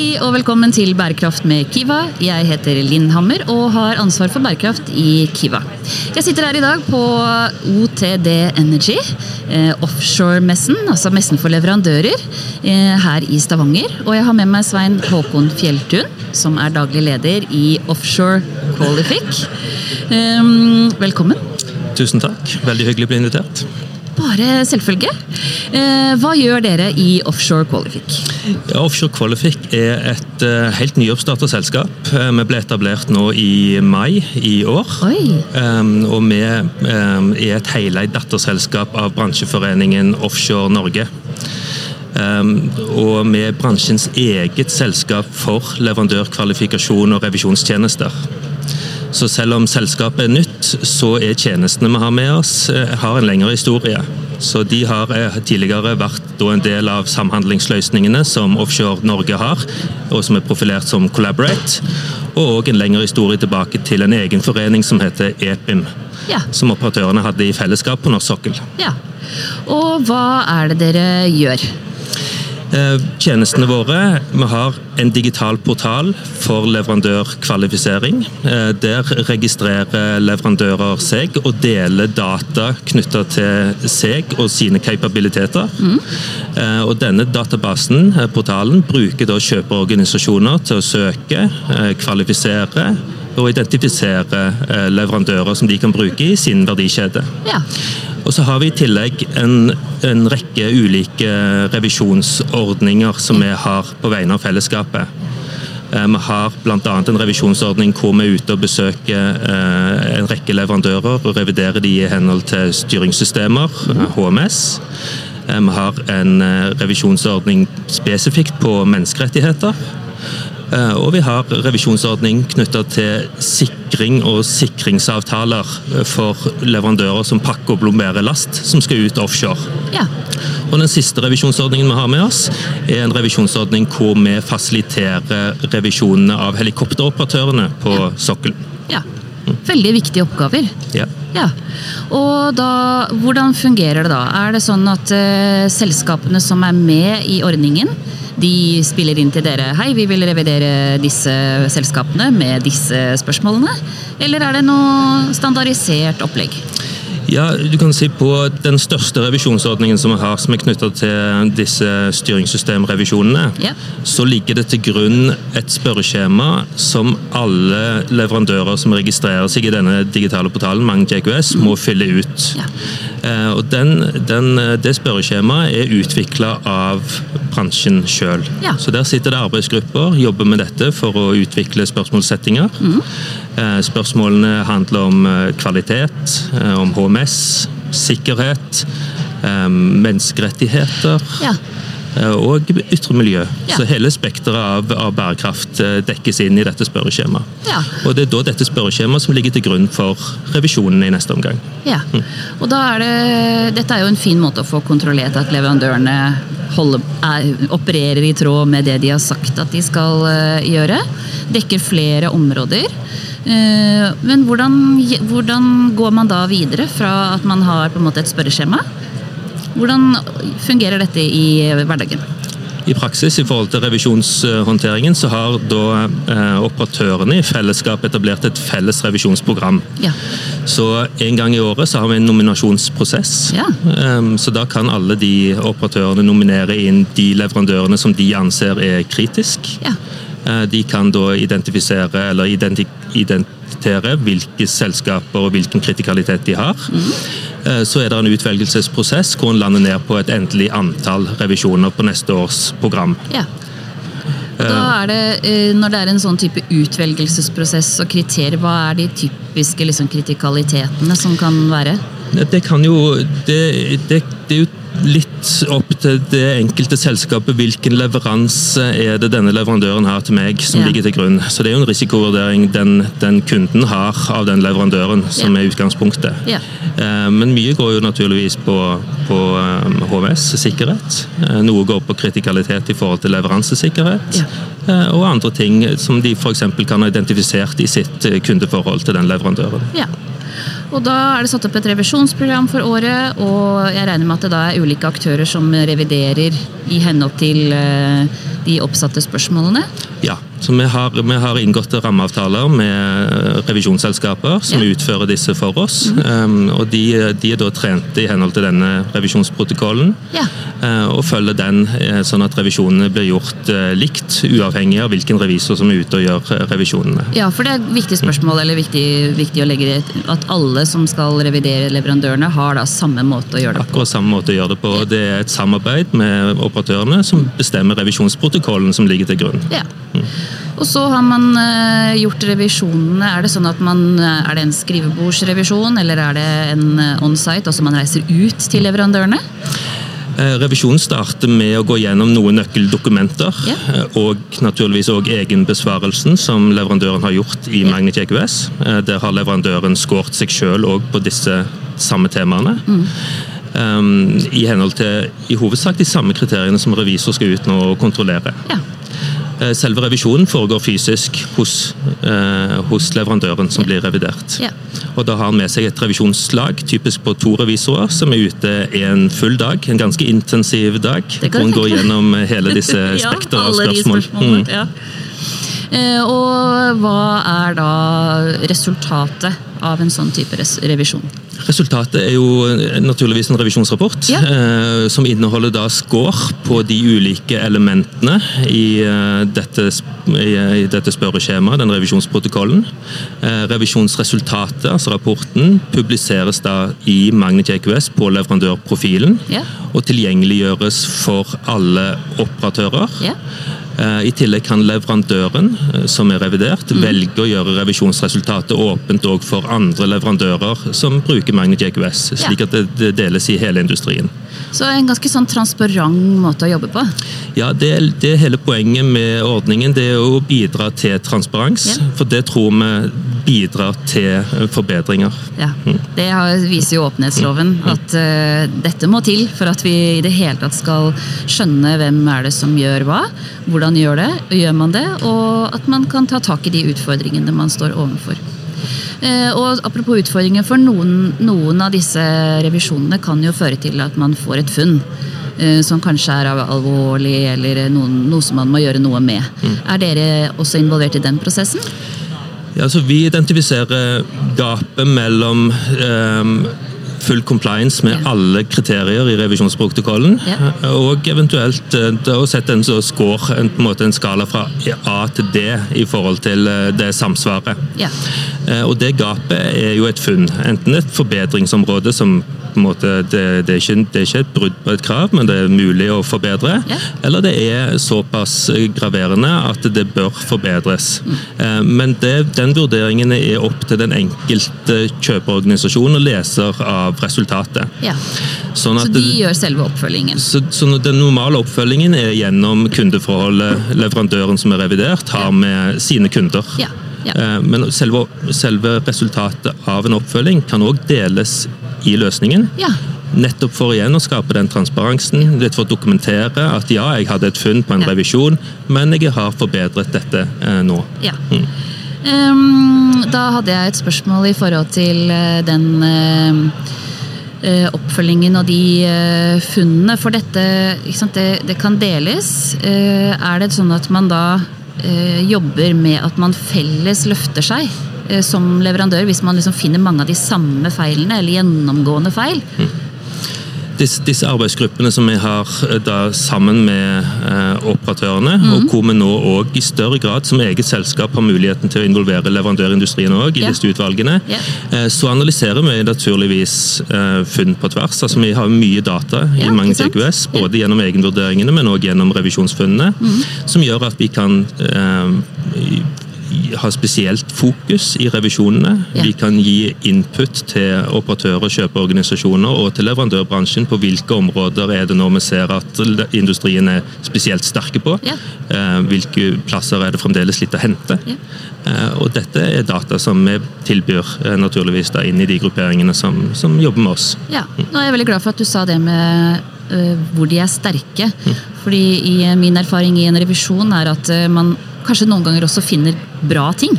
Hei og velkommen til Bærekraft med Kiva. Jeg heter Linn Hammer og har ansvar for bærekraft i Kiva. Jeg sitter her i dag på OTD Energy, eh, offshore-messen, altså messen for leverandører, eh, her i Stavanger. Og jeg har med meg Svein Håkon Fjelltun, som er daglig leder i Offshore Qualific. Eh, velkommen. Tusen takk. Veldig hyggelig å bli invitert. Bare selvfølge. Eh, hva gjør dere i Offshore Qualific? Ja, Offshore Qualific er et uh, helt nyoppstarta selskap. Uh, vi ble etablert nå i mai i år. Um, og vi um, er et heleid datterselskap av bransjeforeningen Offshore Norge. Um, og vi er bransjens eget selskap for leverandørkvalifikasjon og revisjonstjenester. Så selv om selskapet er nytt, så er tjenestene vi har med oss, eh, har en lengre historie. Så de har eh, tidligere vært en del av samhandlingsløsningene som Offshore Norge har, og som er profilert som Collaborate. Og en lengre historie tilbake til en egen forening som heter EPIM. Ja. Som operatørene hadde i fellesskap på norsk sokkel. Ja. Og hva er det dere gjør? Eh, tjenestene våre Vi har en digital portal for leverandørkvalifisering. Eh, der registrerer leverandører seg og deler data knytta til seg og sine kapabiliteter. Mm. Og denne databasen, portalen, bruker da kjøperorganisasjoner til å søke, kvalifisere og identifisere leverandører som de kan bruke i sin verdikjede. Ja. Og så har vi i tillegg en, en rekke ulike revisjonsordninger som vi har på vegne av fellesskapet. Eh, vi har bl.a. en revisjonsordning hvor vi er ute og besøker eh, en rekke leverandører og reviderer de i henhold til styringssystemer, HMS. Eh, vi har en revisjonsordning spesifikt på menneskerettigheter. Eh, og vi har revisjonsordning knytta til sikring og sikringsavtaler eh, for leverandører som pakker og blomberer last som skal ut offshore. Ja. Og Den siste revisjonsordningen vi har med oss, er en revisjonsordning hvor vi fasiliterer revisjonene av helikopteroperatørene på ja. sokkelen. Ja. Veldig viktige oppgaver. Ja. ja. Og da, Hvordan fungerer det da? Er det sånn at uh, selskapene som er med i ordningen, de spiller inn til dere hei, vi vil revidere disse selskapene med disse spørsmålene? Eller er det noe standardisert opplegg? Ja, du kan si På den største revisjonsordningen som vi har, som er knytta til disse styringssystemrevisjonene, ja. så ligger det til grunn et spørreskjema som alle leverandører som registrerer seg i denne digitale portalen, Mang mm. må fylle ut. Ja. Eh, og den, den, Det spørreskjemaet er utvikla av bransjen sjøl. Ja. Så der sitter det arbeidsgrupper, jobber med dette for å utvikle spørsmålssettinger. Mm. Eh, spørsmålene handler om eh, kvalitet, eh, om HMS, sikkerhet, menneskerettigheter. Ja. Og ytre miljø. Ja. Så hele spekteret av, av, bærekraft dekkes inn i dette spørreskjemaet. Ja. Og det er da dette spørreskjemaet som ligger til grunn for revisjonen i neste omgang. Ja, mm. og da er det, Dette er jo en fin måte å få kontrollert at leverandørene holder, er, opererer i tråd med det de har sagt at de skal gjøre. Dekker flere områder. Eh, men hvordan, hvordan, går man da videre fra at man har på en måte et spørreskjema? Hvordan fungerer dette i hverdagen? I praksis i forhold til revisjonshåndteringen så har da eh, operatørene i fellesskap etablert et felles revisjonsprogram. Ja. Så En gang i året så har vi en nominasjonsprosess. Ja. Um, så Da kan alle de operatørene nominere inn de leverandørene som de anser er kritisk. Ja. Uh, de kan da identifisere eller identitere hvilke selskaper og hvilken kritikalitet de har. Mm. Så er det en utvelgelsesprosess hvor en lander ned på et endelig antall revisjoner på neste års program. Ja. Da er det, Når det er en sånn type utvelgelsesprosess og kriterier, hva er de typiske liksom, kritikalitetene som kan være? Det kan jo det, det, det er jo litt opp til det enkelte selskapet hvilken leveranse er det denne leverandøren har til meg, som ja. ligger til grunn. Så det er jo en risikovurdering den, den kunden har av den leverandøren, som ja. er utgangspunktet. Ja. Eh, men mye går jo naturligvis på, på HVS, eh, sikkerhet. Eh, noe går på kritikalitet i forhold til leveransesikkerhet. Og andre ting som de f.eks. kan ha identifisert i sitt kundeforhold til den leverandøren. Og Da er det satt opp et revisjonsprogram for året, og jeg regner med at det da er ulike aktører som reviderer i henhold til eh, de oppsatte spørsmålene? Ja, så vi har, vi har inngått rammeavtaler med revisjonsselskaper som Ja. utfører disse for oss. Um, og de, de er da trente i henhold til denne revisjonsprotokollen. Ja. Uh, og følger den uh, sånn at revisjonene blir gjort uh, likt, uavhengig av hvilken revisor som er ute og gjør eh, revisjonene. Ja, for det er et viktig spørsmål, eller viktig, viktig å legge det at alle som skal revidere leverandørene, har da samme måte å gjøre det på. Akkurat samme måte å gjøre det på. Det er et samarbeid med operatørene som bestemmer revisjonsprotokollen som ligger til grunn. Ja. Og så har man eh, gjort revisjonene. Er det sånn at man, eh, er det en skrivebordsrevisjon, eller er det en onsite, on-site, altså man reiser ut til leverandørene? Eh, Revisjonen starter med å gå gjennom noen nøkkeldokumenter, eh, og naturligvis òg egenbesvarelsen som leverandøren har gjort i yeah. Magnet EQS. Eh, Der har leverandøren skåret seg sjøl òg på disse samme temaene. Mm. Um, I henhold til i hovedsak de samme kriteriene som revisor skal ut nå og kontrollere. Ja. Eh, Selve revisjonen foregår fysisk hos, eh, hos leverandøren som blir revidert. Ja. Og Da har han med seg et revisjonslag, typisk på to revisorer, som er ute en full dag. En ganske intensiv dag. Hvor han går gjennom hele disse ja, spekter av alle de spørsmål. spørsmålene. Mm. Ja. Eh, og hva er da resultatet av en sånn type revisjon? Resultatet er jo eh, naturligvis en revisjonsrapport Ja. eh, som inneholder da score på de ulike elementene i, eh, dette, i, i dette spørreskjemaet, den revisjonsprotokollen. Eh, revisjonsresultatet, altså rapporten, publiseres da i Magnet JQS på leverandørprofilen Ja. og tilgjengeliggjøres for alle operatører. Ja. Eh, I tillegg kan leverandøren, eh, som er revidert, Mm. velge å gjøre revisjonsresultatet åpent òg for andre leverandører som bruker Magnet JQS, slik Ja. at det, deles i hele industrien. Så en ganske sånn transparent måte å jobbe på. Ja, det, det er hele poenget med ordningen. Det er å bidra til transparens. Ja. For det tror vi bidrar til eh, forbedringer. Ja, Det viser jo åpenhetsloven, at uh, dette må til for at vi i det hele tatt skal skjønne hvem er det som gjør hva, hvordan gjør det, gjør man det, og at man kan ta tak i de utfordringene man står overfor. Eh, og Apropos utfordringer, for noen, noen av disse revisjonene kan jo føre til at man får et funn. Som kanskje er alvorlig, eller noen, noe som man må gjøre noe med. Er dere også involvert i den prosessen? Ja, så Vi identifiserer gapet mellom ehm, full compliance med Ja. alle kriterier i revisjonsprotokollen, Ja. og eventuelt eh, å sette en så score, en, på en måte en skala fra A til D i forhold til eh, det samsvaret. Ja. Eh, Og det gapet er jo et funn. Enten et forbedringsområde som måte, det, det, er ikke, det er ikke et brudd på et krav, men det er mulig å forbedre. Ja. Eller det er såpass graverende at det bør forbedres. Mm. Men det, den vurderingen er opp til den enkelte kjøperorganisasjon og leser av resultatet. ja. Sånn Så de gjør selve oppfølgingen? så, så Den normale oppfølgingen er gjennom kundeforholdet leverandøren som er revidert, har med sine kunder. Ja, ja. Eh, Men selve, selve resultatet av en oppfølging kan òg deles i løsningen. Ja. Nettopp for igjen å skape den transparensen, litt for å dokumentere at ja, jeg hadde et funn på en Ja. revisjon, men jeg har forbedret dette eh, nå. Ja. Ehm, da hadde jeg et spørsmål i forhold til eh, den eh, oppfølgingen av de eh, funnene. For dette sant, det, det kan deles. Eh, er det sånn at man da eh, jobber med at man felles løfter seg eh, som leverandør, hvis man liksom finner mange av de samme feilene, eller gjennomgående feil? Disse, disse arbeidsgruppene som vi har eh, da sammen med eh, operatørene, og hvor vi nå òg i større grad som eget selskap har muligheten til å involvere leverandørindustrien også, i Ja. disse utvalgene, Ja. eh, så analyserer vi naturligvis eh, funn på tvers. Altså Vi har mye data i mange? TQS, både gjennom egenvurderingene, men òg gjennom revisjonsfunnene, som gjør at vi kan eh, i- ha spesielt fokus i revisjonene. Ja. Vi kan gi input til operatører, kjøpeorganisasjoner og til leverandørbransjen på hvilke områder er det nå vi ser at industrien er spesielt sterke på. Ja. Eh, Hvilke plasser er det fremdeles litt å hente. Ja. Eh, Og dette er data som vi tilbyr eh, naturligvis da inn i de grupperingene som, som jobber med oss. Ja, nå er jeg veldig glad for at du sa det med hvor de er sterke. Fordi i min erfaring i en revisjon er at man kanskje noen ganger også finner bra ting.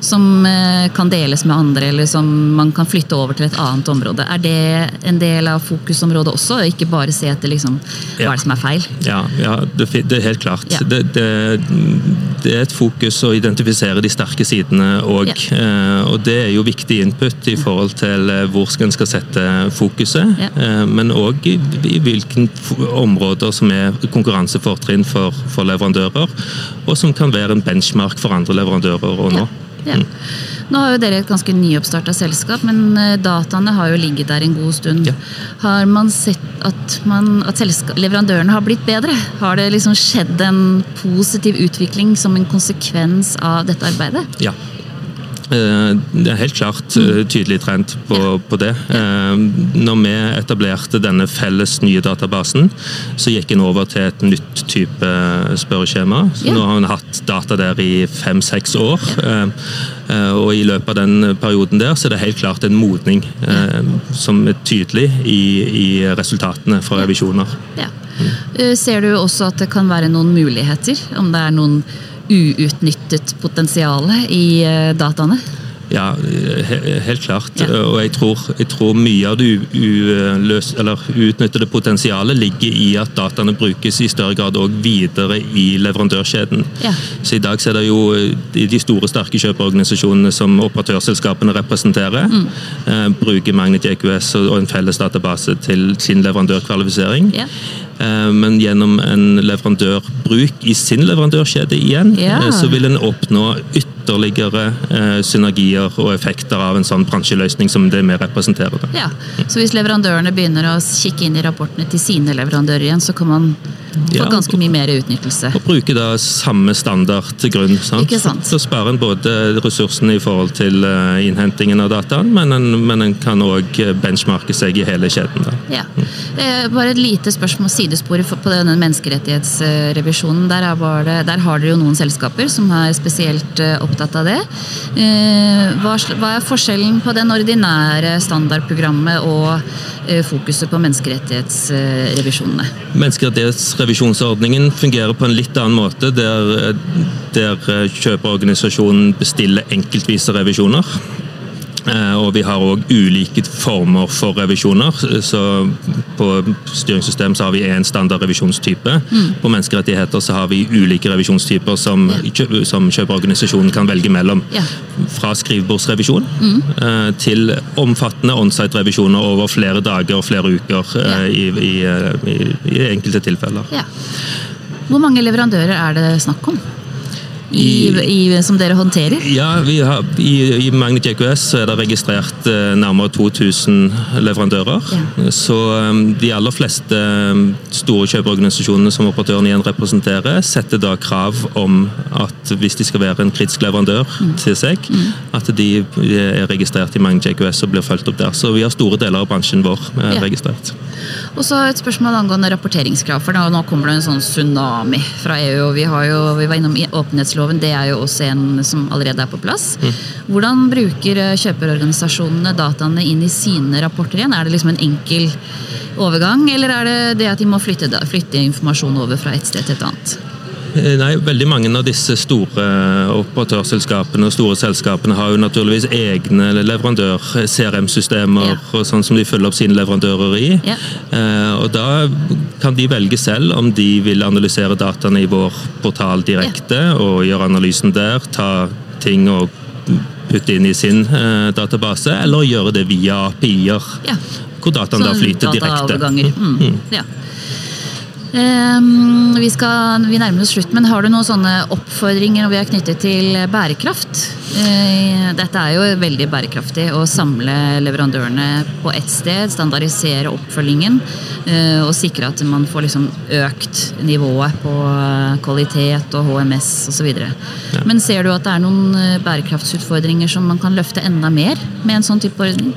Som eh, kan deles med andre, eller som man kan flytte over til et annet område. Er det en del av fokusområdet også? Ikke bare se etter liksom, hva er det som er feil? Ja, ja det, det, er helt klart. Ja. Det, det, det, er et fokus å identifisere de sterke sidene òg. Ja. Eh, og det er jo viktig input i forhold til eh, hvor en skal sette fokuset. Men òg i, i hvilke områder som er konkurransefortrinn for, for leverandører, og som kan være en benchmark for andre leverandører å nå. Ja. Nå har jo dere et ganske nyoppstarta selskap, men eh, dataene har jo ligget der en god stund. Ja. Har man sett at, man, at leverandørene har blitt bedre? Har det liksom skjedd en positiv utvikling som en konsekvens av dette arbeidet? Ja. Eh, Det er helt klart eh, tydelig trend på, på det. Eh, Når vi etablerte denne felles nye databasen, så gikk en over til et nytt type spørreskjema. Så Nå har en hatt data der i fem-seks år. Og i løpet av den perioden der, så er det helt klart en modning som er tydelig i, i resultatene fra revisjoner. Ja. Ser du også at det kan være noen muligheter? Om det er noen uutnyttet potensial i eh, dataene? Ja, he- helt klart. Ja. Og jeg tror, jeg tror mye av det uutnyttede potensialet ligger i at dataene brukes i større grad òg videre i leverandørkjeden. Ja. Så I dag så er det jo de de store, sterke kjøperorganisasjonene som operatørselskapene representerer, Mm. eh, bruker Magnet JQS og en felles database til sin leverandørkvalifisering. Ja. Eh, Men gjennom en leverandørbruk i sin leverandørkjede igjen, Ja. eh, så vil en oppnå ytterligere eh, synergier og effekter av en sånn bransjeløsning som det vi representerer. Da. Ja, Så hvis leverandørene begynner å kikke inn i rapportene til sine leverandører igjen, så kan man få Ja. ganske mye mer utnyttelse? Og bruke da samme standard til grunn. Sant? Ikke sant. Så sparer en både ressursene i forhold til innhentingen av dataen, men en, men en kan òg benchmarke seg i hele kjeden. Da. Ja. Eh, Bare et lite spørsmål sidesporet på denne menneskerettighetsrevisjonen. Der, er bare, der har dere jo noen selskaper som er spesielt eh, opptatt av det. Eh, Hva, hva er forskjellen på den ordinære standardprogrammet og fokuset på menneskerettighetsrevisjonene? Menneskerettighetsrevisjonsordningen fungerer på en litt annen måte, der, der kjøperorganisasjonen bestiller enkeltvise revisjoner. Eh, Og vi har òg ulike former for revisjoner. Så På styringssystem så har vi én standard revisjonstype. På menneskerettigheter så har vi ulike revisjonstyper som, kjø- som kjøperorganisasjonen kan velge mellom. Ja. Fra skrivebordsrevisjon mm. til omfattende onsite-revisjoner over flere dager og flere uker eh, Ja. i, i, eh, i, i enkelte tilfeller. Ja. Hvor mange leverandører er det snakk om? I, i, som dere håndterer? Ja, vi har, i, I Magnet JQS er det registrert eh, nærmere 2000 leverandører. Ja. Så eh, de aller fleste eh, store kjøperorganisasjonene som operatøren igjen representerer, setter da krav om at hvis de skal være en kritisk leverandør Mm. til seg, at de er registrert i Magnet JQS og blir fulgt opp der. Så vi har store deler av bransjen vår eh, Ja. registrert. Og så et spørsmål angående rapporteringskrav. for Nå, kommer det en sånn tsunami fra EU. og Vi, har jo, vi var innom i åpenhetsloven, det er jo også en som allerede er på plass. Hvordan bruker eh, kjøperorganisasjonene dataene inn i sine rapporter igjen? Er det liksom en enkel overgang, eller er det det at de må flytte, flytte informasjon over fra et sted til et annet? Eh, Nei, veldig mange av disse store operatørselskapene og store selskapene har jo naturligvis egne leverandør-CRM-systemer Ja. og sånn som de følger opp sine leverandører i. Ja. Eh, Og da kan de velge selv om de vil analysere dataene i vår portal direkte og gjøre analysen der, ta ting og putte inn i sin eh, database, eller gjøre det via API-er, Ja. hvor dataen da Sånn flyter direkte. dataoverganger. Mm. Ja. Vi, skal, vi nærmer oss slutt, men har du noen sånne oppfordringer når vi er knyttet til bærekraft? Eh, dette er jo veldig bærekraftig å samle leverandørene på ett sted, standardisere oppfølgingen eh, og sikre at man får liksom økt nivået på eh, kvalitet og HMS osv. Men ser du at det er noen bærekraftsutfordringer som man kan løfte enda mer med en sånn type ordning?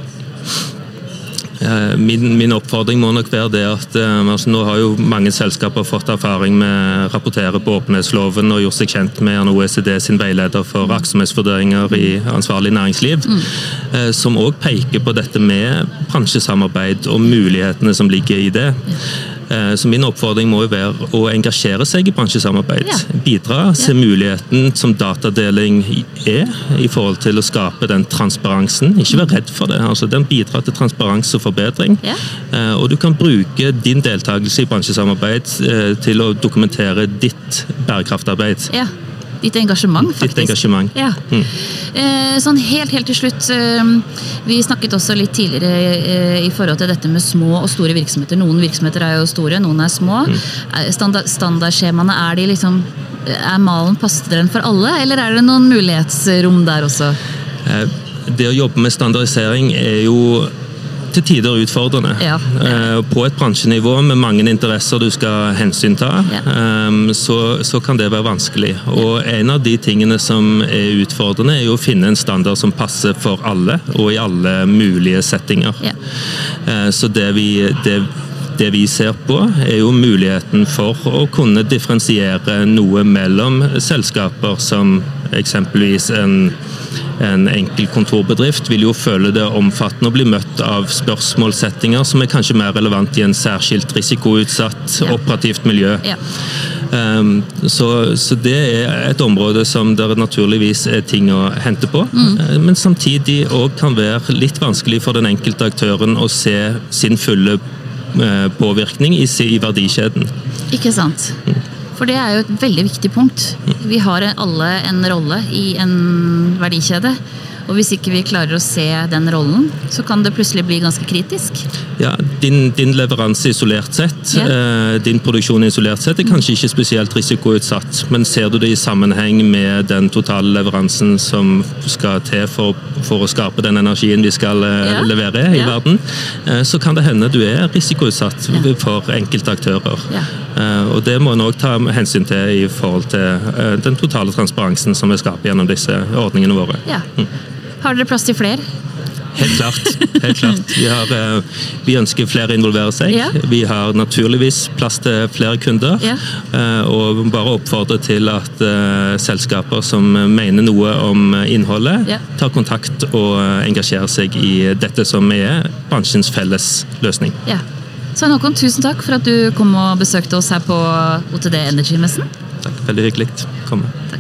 Eh, Min, min oppfordring må nok være det at eh, altså nå har jo mange selskaper fått erfaring med å rapportere på åpenhetsloven og gjort seg kjent med OECD sin veileder for aktsomhetsvurderinger i ansvarlig næringsliv, mm. som òg peker på dette med bransjesamarbeid og mulighetene som ligger i det. Eh, Så min oppfordring må jo være å engasjere seg i bransjesamarbeid. Ja. Bidra, se muligheten som datadeling er i forhold til å skape den transparensen. Ikke vær redd for det. altså Den bidrar til transparens og forbedring. Ja. Eh, Og du kan bruke din deltakelse i bransjesamarbeid eh, til å dokumentere ditt bærekraftarbeid. Ja. Ditt engasjement, faktisk. Ditt engasjement. Ja. Mm. sånn helt, helt til slutt. Eh, vi snakket også litt tidligere eh, i forhold til dette med små og store virksomheter. Noen virksomheter er jo store, noen er små. Mm. Standard, standardskjemaene, er de liksom Er malen passer den for alle, eller er det noen mulighetsrom der også? Eh, Det å jobbe med standardisering er jo til tider utfordrende. Ja. Eh, På et bransjenivå med mange interesser du skal hensynta, Ja. eh, så, så kan det være vanskelig. Og en av de tingene som er utfordrende, er jo å finne en standard som passer for alle, og i alle mulige settinger. Ja. Eh, Så det vi, det, det vi ser på, er jo muligheten for å kunne differensiere noe mellom selskaper som eksempelvis en, en enkel kontorbedrift vil jo føle det omfattende å bli møtt av spørsmålssettinger som er kanskje mer relevant i en særskilt risikoutsatt Ja. operativt miljø. Ja. Um, så, så det er et område som det naturligvis er ting å hente på. Mm. Men samtidig òg kan være litt vanskelig for den enkelte aktøren å se sin fulle uh, påvirkning i, i verdikjeden. Ikke sant? For det er jo et veldig viktig punkt. Vi har alle en rolle i en verdikjede. Og hvis ikke vi klarer å se den rollen, så kan det plutselig bli ganske kritisk. Ja, din, din leveranse isolert sett, eh, din produksjon isolert sett, er kanskje ikke spesielt risikoutsatt. Men ser du det i sammenheng med den totale leveransen som skal til for, for å skape den energien vi skal eh, Ja. levere i Ja. verden, eh, så kan det hende du er risikoutsatt Ja. for enkelte aktører. Eh, og det må en òg ta hensyn til i forhold til den totale transparensen som vi skaper gjennom disse ordningene våre. Ja. Har dere plass til flere? Helt klart. helt klart. Vi, har, eh, vi ønsker flere å involvere seg. Ja. Vi har naturligvis plass til flere kunder. Ja. eh, Og bare oppfordre til at eh, selskaper som mener noe om innholdet, Ja. tar kontakt og engasjerer seg i dette som er bransjens felles løsning. Ja. Svein Håkon, tusen takk for at du kom og besøkte oss her på OTD Energy-messen. Takk. Veldig hyggelig å komme. Takk.